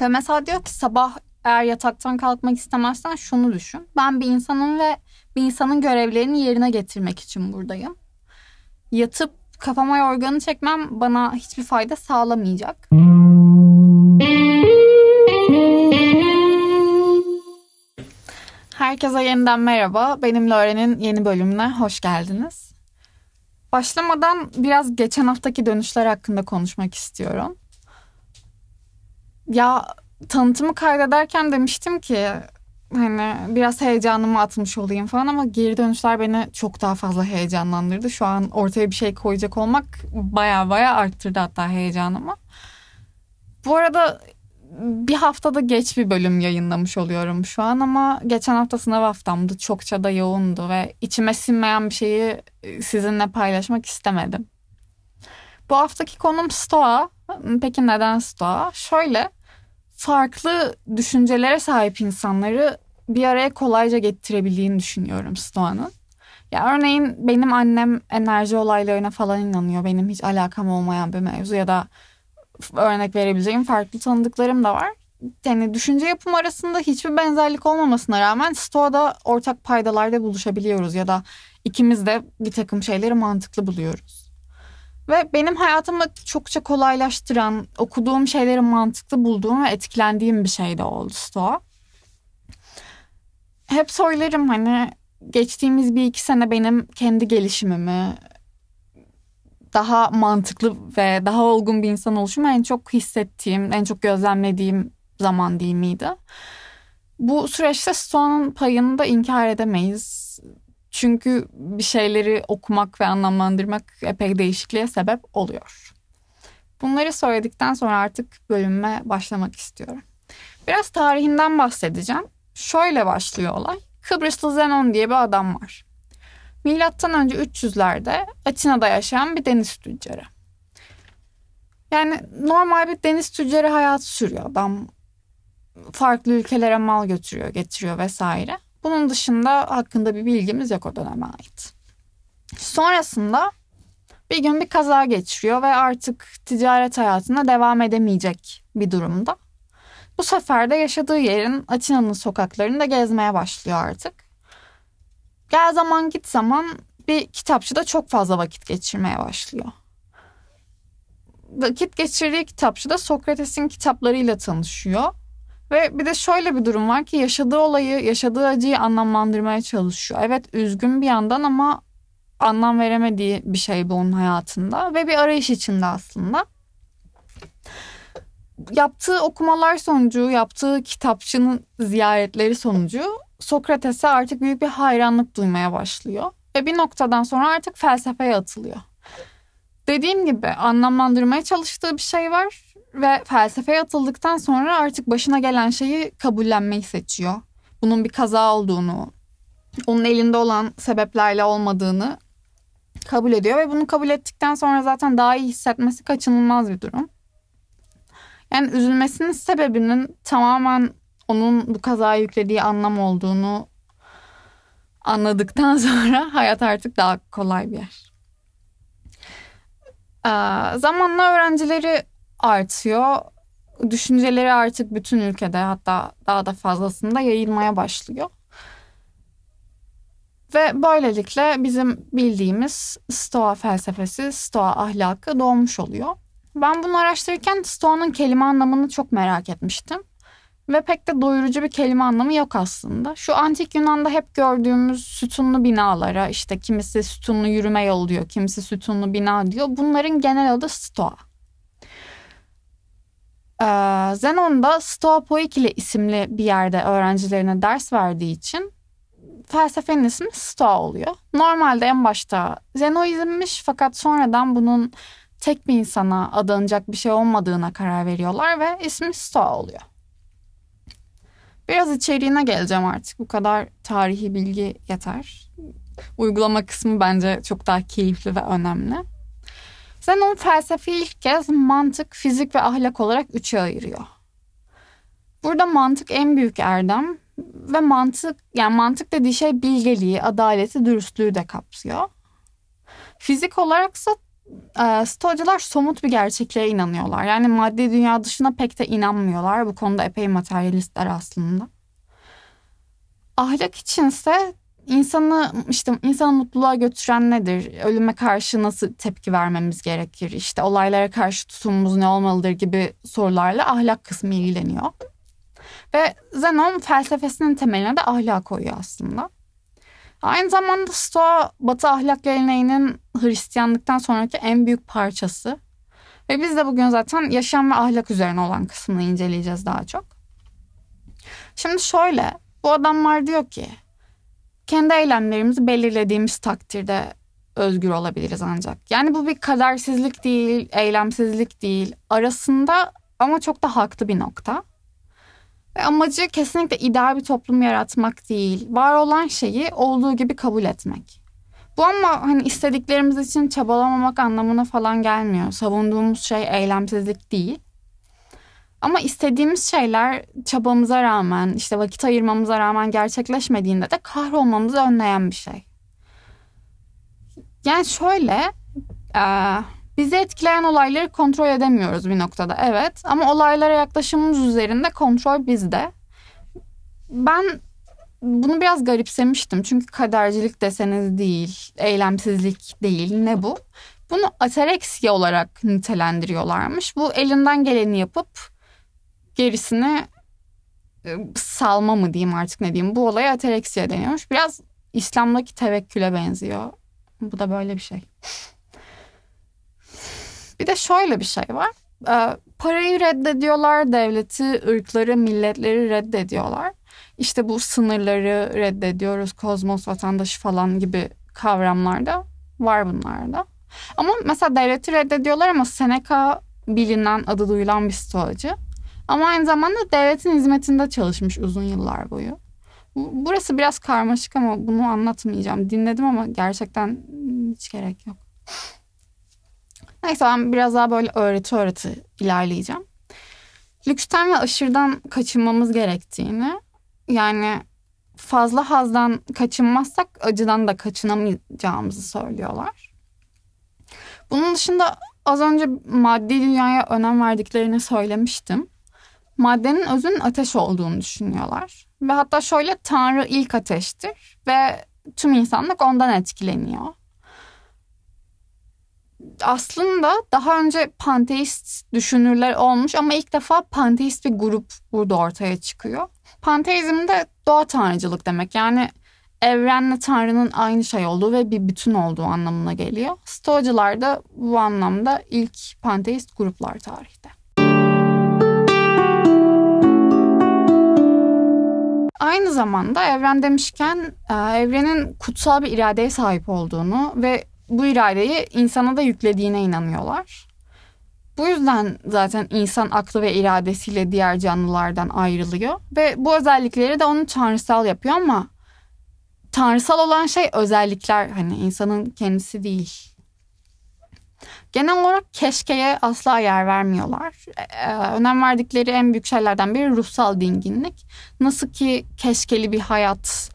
Ve mesela diyor ki sabah eğer yataktan kalkmak istemezsen şunu düşün. Ben bir insanın ve bir insanın görevlerini yerine getirmek için buradayım. Yatıp kafama yorganı çekmem bana hiçbir fayda sağlamayacak. Herkese yeniden merhaba. Benim Loren'in yeni bölümüne hoş geldiniz. Başlamadan biraz geçen haftaki dönüşler hakkında konuşmak istiyorum. Ya tanıtımı kaydederken demiştim ki hani biraz heyecanımı atmış olayım falan ama geri dönüşler beni çok daha fazla heyecanlandırdı. Şu an ortaya bir şey koyacak olmak baya baya arttırdı hatta heyecanımı. Bu arada bir haftada geç bir bölüm yayınlamış oluyorum şu an ama geçen hafta sınav haftamdı. Çokça da yoğundu ve içime sinmeyen bir şeyi sizinle paylaşmak istemedim. Bu haftaki konum Stoa. Peki neden Stoa? Şöyle farklı düşüncelere sahip insanları bir araya kolayca getirebildiğini düşünüyorum Stoa'nın. Ya örneğin benim annem enerji olaylarına falan inanıyor. Benim hiç alakam olmayan bir mevzu ya da örnek verebileceğim farklı tanıdıklarım da var. Yani düşünce yapım arasında hiçbir benzerlik olmamasına rağmen Stoa'da ortak paydalarda buluşabiliyoruz ya da ikimiz de bir takım şeyleri mantıklı buluyoruz. Ve benim hayatımı çokça kolaylaştıran, okuduğum şeyleri mantıklı bulduğum ve etkilendiğim bir şey de oldu Stoa. Hep söylerim hani geçtiğimiz bir iki sene benim kendi gelişimimi, daha mantıklı ve daha olgun bir insan oluşumu en çok hissettiğim, en çok gözlemlediğim zaman değil miydi? Bu süreçte Stoa'nın payını da inkar edemeyiz. Çünkü bir şeyleri okumak ve anlamlandırmak epey değişikliğe sebep oluyor. Bunları söyledikten sonra artık bölüme başlamak istiyorum. Biraz tarihinden bahsedeceğim. Şöyle başlıyor olay. Kıbrıslı Zenon diye bir adam var. Milattan önce 300'lerde Atina'da yaşayan bir deniz tüccarı. Yani normal bir deniz tüccarı hayatı sürüyor adam. Farklı ülkelere mal götürüyor, getiriyor vesaire. Bunun dışında hakkında bir bilgimiz yok o döneme ait. Sonrasında bir gün bir kaza geçiriyor ve artık ticaret hayatına devam edemeyecek bir durumda. Bu sefer de yaşadığı yerin Atina'nın sokaklarında gezmeye başlıyor artık. Gel zaman git zaman bir kitapçıda çok fazla vakit geçirmeye başlıyor. Vakit geçirdiği kitapçıda Sokrates'in kitaplarıyla tanışıyor. Ve bir de şöyle bir durum var ki yaşadığı olayı, yaşadığı acıyı anlamlandırmaya çalışıyor. Evet üzgün bir yandan ama anlam veremediği bir şey bu onun hayatında ve bir arayış içinde aslında. Yaptığı okumalar sonucu, yaptığı kitapçının ziyaretleri sonucu Sokrates'e artık büyük bir hayranlık duymaya başlıyor. Ve bir noktadan sonra artık felsefeye atılıyor. Dediğim gibi anlamlandırmaya çalıştığı bir şey var ve felsefeye atıldıktan sonra artık başına gelen şeyi kabullenmeyi seçiyor. Bunun bir kaza olduğunu, onun elinde olan sebeplerle olmadığını kabul ediyor ve bunu kabul ettikten sonra zaten daha iyi hissetmesi kaçınılmaz bir durum. Yani üzülmesinin sebebinin tamamen onun bu kazaya yüklediği anlam olduğunu anladıktan sonra hayat artık daha kolay bir yer. Ee, zamanla öğrencileri artıyor. Düşünceleri artık bütün ülkede hatta daha da fazlasında yayılmaya başlıyor. Ve böylelikle bizim bildiğimiz Stoa felsefesi, Stoa ahlakı doğmuş oluyor. Ben bunu araştırırken Stoa'nın kelime anlamını çok merak etmiştim. Ve pek de doyurucu bir kelime anlamı yok aslında. Şu antik Yunan'da hep gördüğümüz sütunlu binalara işte kimisi sütunlu yürüme yolu diyor, kimisi sütunlu bina diyor. Bunların genel adı Stoa. Ee, Zenon da Stoa Poikile isimli bir yerde öğrencilerine ders verdiği için felsefenin ismi Stoa oluyor. Normalde en başta Zenoizmmiş fakat sonradan bunun tek bir insana adanacak bir şey olmadığına karar veriyorlar ve ismi Stoa oluyor. Biraz içeriğine geleceğim artık. Bu kadar tarihi bilgi yeter. Uygulama kısmı bence çok daha keyifli ve önemli. Zenon felsefi ilk kez mantık, fizik ve ahlak olarak üçe ayırıyor. Burada mantık en büyük erdem ve mantık yani mantık dediği şey bilgeliği, adaleti, dürüstlüğü de kapsıyor. Fizik olaraksa e, Stoacılar somut bir gerçekliğe inanıyorlar. Yani maddi dünya dışına pek de inanmıyorlar. Bu konuda epey materyalistler aslında. Ahlak içinse insanı işte insanı mutluluğa götüren nedir? Ölüme karşı nasıl tepki vermemiz gerekir? İşte olaylara karşı tutumumuz ne olmalıdır gibi sorularla ahlak kısmı ilgileniyor. Ve Zenon felsefesinin temeline de ahlak koyuyor aslında. Aynı zamanda Stoa Batı ahlak geleneğinin Hristiyanlıktan sonraki en büyük parçası. Ve biz de bugün zaten yaşam ve ahlak üzerine olan kısmını inceleyeceğiz daha çok. Şimdi şöyle, bu adamlar diyor ki kendi eylemlerimizi belirlediğimiz takdirde özgür olabiliriz ancak. Yani bu bir kadersizlik değil, eylemsizlik değil. Arasında ama çok da haklı bir nokta. Ve amacı kesinlikle ideal bir toplum yaratmak değil. Var olan şeyi olduğu gibi kabul etmek. Bu ama hani istediklerimiz için çabalamamak anlamına falan gelmiyor. Savunduğumuz şey eylemsizlik değil. Ama istediğimiz şeyler çabamıza rağmen, işte vakit ayırmamıza rağmen gerçekleşmediğinde de kahrolmamızı önleyen bir şey. Yani şöyle, Bizi etkileyen olayları kontrol edemiyoruz bir noktada evet ama olaylara yaklaşımımız üzerinde kontrol bizde. Ben bunu biraz garipsemiştim çünkü kadercilik deseniz değil, eylemsizlik değil ne bu? Bunu atareksiya olarak nitelendiriyorlarmış. Bu elinden geleni yapıp gerisini e, salma mı diyeyim artık ne diyeyim. Bu olaya atareksiya deniyormuş. Biraz İslam'daki tevekküle benziyor. Bu da böyle bir şey. Bir de şöyle bir şey var. Ee, parayı reddediyorlar, devleti, ırkları, milletleri reddediyorlar. İşte bu sınırları reddediyoruz, kozmos vatandaşı falan gibi kavramlarda var bunlarda. Ama mesela devleti reddediyorlar ama Seneca bilinen, adı duyulan bir stoacı. Ama aynı zamanda devletin hizmetinde çalışmış uzun yıllar boyu. Burası biraz karmaşık ama bunu anlatmayacağım. Dinledim ama gerçekten hiç gerek yok. Neyse ben biraz daha böyle öğreti öğreti ilerleyeceğim. Lüksten ve aşırıdan kaçınmamız gerektiğini yani fazla hazdan kaçınmazsak acıdan da kaçınamayacağımızı söylüyorlar. Bunun dışında az önce maddi dünyaya önem verdiklerini söylemiştim. Maddenin özünün ateş olduğunu düşünüyorlar. Ve hatta şöyle Tanrı ilk ateştir ve tüm insanlık ondan etkileniyor aslında daha önce panteist düşünürler olmuş ama ilk defa panteist bir grup burada ortaya çıkıyor. Panteizm de doğa tanrıcılık demek. Yani evrenle tanrının aynı şey olduğu ve bir bütün olduğu anlamına geliyor. Stoacılar da bu anlamda ilk panteist gruplar tarihte. Aynı zamanda evren demişken e, evrenin kutsal bir iradeye sahip olduğunu ve bu iradeyi insana da yüklediğine inanıyorlar. Bu yüzden zaten insan aklı ve iradesiyle diğer canlılardan ayrılıyor ve bu özellikleri de onu tanrısal yapıyor ama tanrısal olan şey özellikler hani insanın kendisi değil. Genel olarak keşkeye asla yer vermiyorlar. Ee, önem verdikleri en büyük şeylerden biri ruhsal dinginlik. Nasıl ki keşkeli bir hayat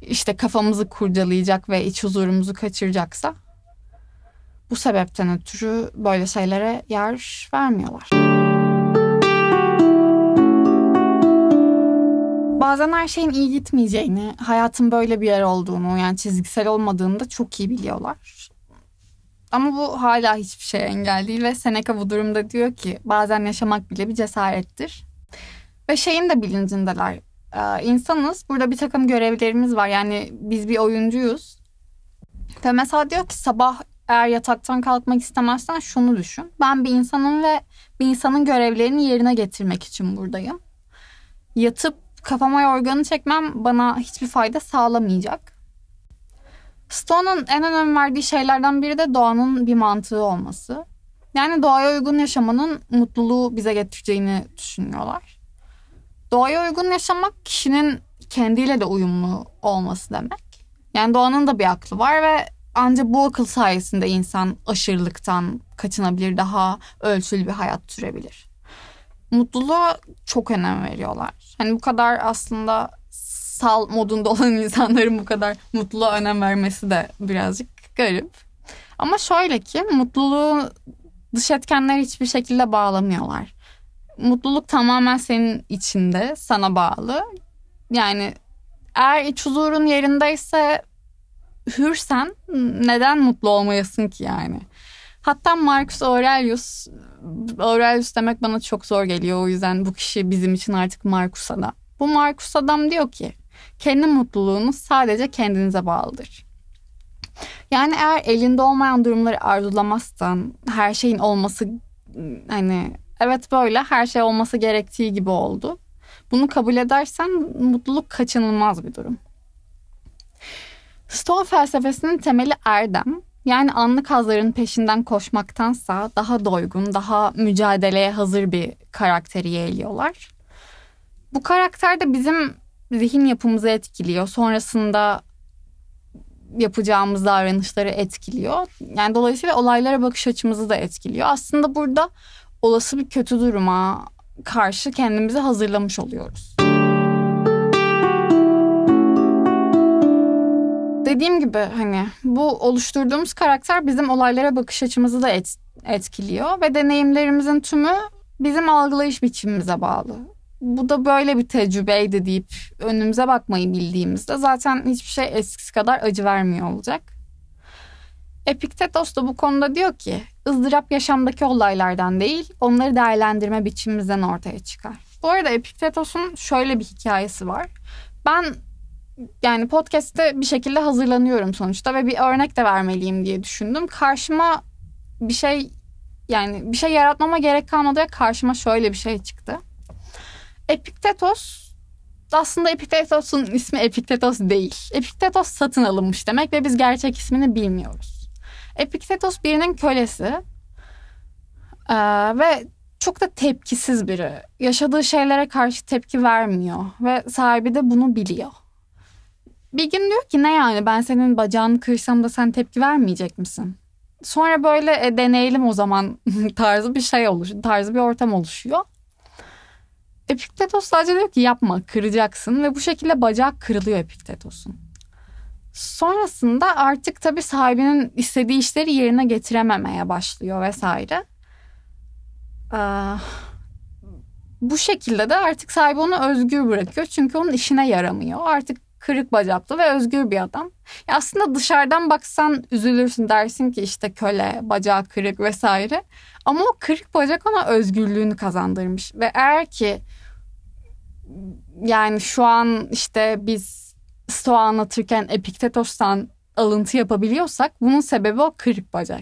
işte kafamızı kurcalayacak ve iç huzurumuzu kaçıracaksa bu sebepten ötürü böyle şeylere yer vermiyorlar. Bazen her şeyin iyi gitmeyeceğini, hayatın böyle bir yer olduğunu, yani çizgisel olmadığını da çok iyi biliyorlar. Ama bu hala hiçbir şey engel değil ve Seneca bu durumda diyor ki bazen yaşamak bile bir cesarettir. Ve şeyin de bilincindeler e, insanız. Burada bir takım görevlerimiz var. Yani biz bir oyuncuyuz. Ve mesela diyor ki sabah eğer yataktan kalkmak istemezsen şunu düşün. Ben bir insanım ve bir insanın görevlerini yerine getirmek için buradayım. Yatıp kafama yorganı çekmem bana hiçbir fayda sağlamayacak. Stone'un en önem verdiği şeylerden biri de doğanın bir mantığı olması. Yani doğaya uygun yaşamanın mutluluğu bize getireceğini düşünüyorlar. Doğaya uygun yaşamak kişinin kendiyle de uyumlu olması demek. Yani doğanın da bir aklı var ve ancak bu akıl sayesinde insan aşırılıktan kaçınabilir, daha ölçülü bir hayat sürebilir. Mutluluğa çok önem veriyorlar. Hani bu kadar aslında sal modunda olan insanların bu kadar mutluluğa önem vermesi de birazcık garip. Ama şöyle ki mutluluğu dış etkenler hiçbir şekilde bağlamıyorlar. Mutluluk tamamen senin içinde, sana bağlı. Yani eğer iç huzurun yerindeyse hürsen neden mutlu olmayasın ki yani? Hatta Marcus Aurelius, Aurelius demek bana çok zor geliyor. O yüzden bu kişi bizim için artık Marcus adam. Bu Marcus adam diyor ki kendi mutluluğunuz sadece kendinize bağlıdır. Yani eğer elinde olmayan durumları arzulamazsan her şeyin olması hani evet böyle her şey olması gerektiği gibi oldu. Bunu kabul edersen mutluluk kaçınılmaz bir durum. Stoa felsefesinin temeli erdem. Yani anlık hazların peşinden koşmaktansa daha doygun, daha mücadeleye hazır bir karakteri yeğliyorlar. Bu karakter de bizim zihin yapımızı etkiliyor. Sonrasında yapacağımız davranışları etkiliyor. Yani dolayısıyla olaylara bakış açımızı da etkiliyor. Aslında burada olası bir kötü duruma karşı kendimizi hazırlamış oluyoruz. Dediğim gibi hani bu oluşturduğumuz karakter bizim olaylara bakış açımızı da et, etkiliyor ve deneyimlerimizin tümü bizim algılayış biçimimize bağlı. Bu da böyle bir tecrübeydi deyip önümüze bakmayı bildiğimizde zaten hiçbir şey eskisi kadar acı vermiyor olacak. Epiktetos da bu konuda diyor ki ızdırap yaşamdaki olaylardan değil onları değerlendirme biçimimizden ortaya çıkar. Bu arada Epiktetos'un şöyle bir hikayesi var. Ben yani podcast'te bir şekilde hazırlanıyorum sonuçta ve bir örnek de vermeliyim diye düşündüm. Karşıma bir şey yani bir şey yaratmama gerek kalmadı ve karşıma şöyle bir şey çıktı. Epiktetos aslında Epiktetos'un ismi Epiktetos değil. Epiktetos satın alınmış demek ve biz gerçek ismini bilmiyoruz. Epiktetos birinin kölesi ee, ve çok da tepkisiz biri. Yaşadığı şeylere karşı tepki vermiyor ve sahibi de bunu biliyor. Bir gün diyor ki ne yani ben senin bacağını kırsam da sen tepki vermeyecek misin? Sonra böyle e, deneyelim o zaman tarzı bir şey oluşuyor. Tarzı bir ortam oluşuyor. Epiktetos sadece diyor ki yapma kıracaksın ve bu şekilde bacak kırılıyor Epiktetos'un. Sonrasında artık tabii sahibinin istediği işleri yerine getirememeye başlıyor vesaire. Ee, bu şekilde de artık sahibi onu özgür bırakıyor çünkü onun işine yaramıyor. Artık kırık bacaklı ve özgür bir adam. Ya aslında dışarıdan baksan üzülürsün dersin ki işte köle, bacağı kırık vesaire. Ama o kırık bacak ona özgürlüğünü kazandırmış. Ve eğer ki yani şu an işte biz Stoa anlatırken Epiktetos'tan alıntı yapabiliyorsak bunun sebebi o kırık bacak.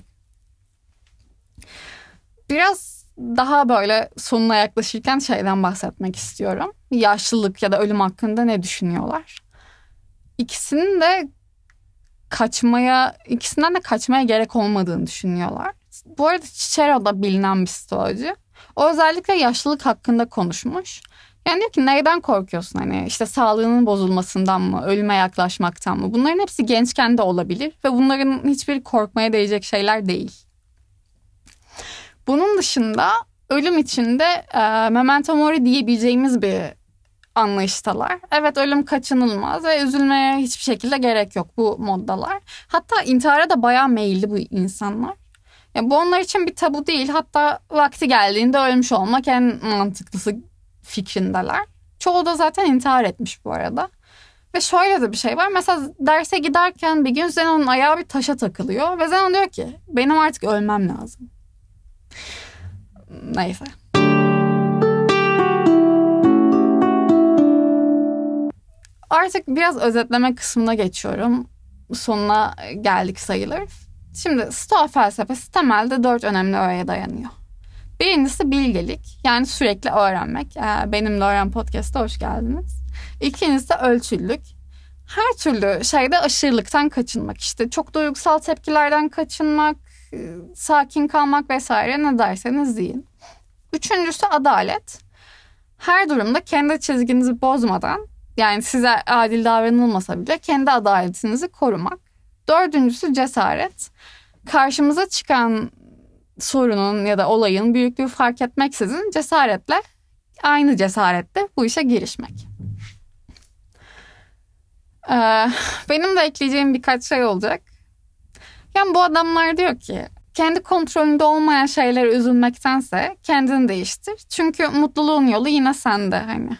Biraz daha böyle sonuna yaklaşırken şeyden bahsetmek istiyorum. Yaşlılık ya da ölüm hakkında ne düşünüyorlar? İkisinin de kaçmaya, ikisinden de kaçmaya gerek olmadığını düşünüyorlar. Bu arada Cicero da bilinen bir stoacı. O özellikle yaşlılık hakkında konuşmuş. Yani diyor ki neyden korkuyorsun hani işte sağlığının bozulmasından mı, ölüme yaklaşmaktan mı? Bunların hepsi gençken de olabilir ve bunların hiçbir korkmaya değecek şeyler değil. Bunun dışında ölüm içinde e, memento mori diyebileceğimiz bir anlayıştalar. Evet ölüm kaçınılmaz ve üzülmeye hiçbir şekilde gerek yok bu moddalar. Hatta intihara da bayağı meyilli bu insanlar. Yani bu onlar için bir tabu değil. Hatta vakti geldiğinde ölmüş olmak en mantıklısı fikrindeler. Çoğu da zaten intihar etmiş bu arada. Ve şöyle de bir şey var. Mesela derse giderken bir gün Zenon'un ayağı bir taşa takılıyor. Ve Zenon diyor ki benim artık ölmem lazım. Neyse. Artık biraz özetleme kısmına geçiyorum. Sonuna geldik sayılır. Şimdi Stoa felsefesi temelde dört önemli öğeye dayanıyor. Birincisi bilgelik yani sürekli öğrenmek. Ee, benimle Öğren Podcast'a hoş geldiniz. İkincisi ölçülük. Her türlü şeyde aşırılıktan kaçınmak. İşte çok duygusal tepkilerden kaçınmak, e, sakin kalmak vesaire ne derseniz deyin. Üçüncüsü adalet. Her durumda kendi çizginizi bozmadan yani size adil davranılmasa bile kendi adaletinizi korumak. Dördüncüsü cesaret. Karşımıza çıkan sorunun ya da olayın büyüklüğü fark etmeksizin cesaretle aynı cesaretle bu işe girişmek. Ee, benim de ekleyeceğim birkaç şey olacak. Yani bu adamlar diyor ki kendi kontrolünde olmayan şeylere üzülmektense kendini değiştir. Çünkü mutluluğun yolu yine sende hani.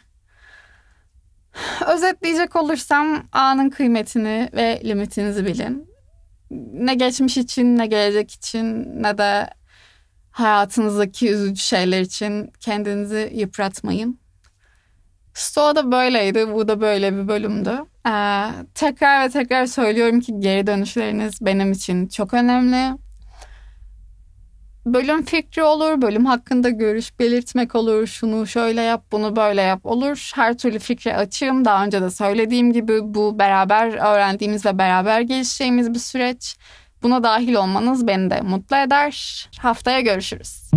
Özetleyecek olursam anın kıymetini ve limitinizi bilin. Ne geçmiş için ne gelecek için ne de hayatınızdaki üzücü şeyler için kendinizi yıpratmayın. Stoa böyleydi. Bu da böyle bir bölümdü. Ee, tekrar ve tekrar söylüyorum ki geri dönüşleriniz benim için çok önemli. Bölüm fikri olur, bölüm hakkında görüş belirtmek olur, şunu şöyle yap, bunu böyle yap olur. Her türlü fikre açığım. Daha önce de söylediğim gibi bu beraber öğrendiğimiz ve beraber gelişeceğimiz bir süreç. Buna dahil olmanız beni de mutlu eder. Haftaya görüşürüz.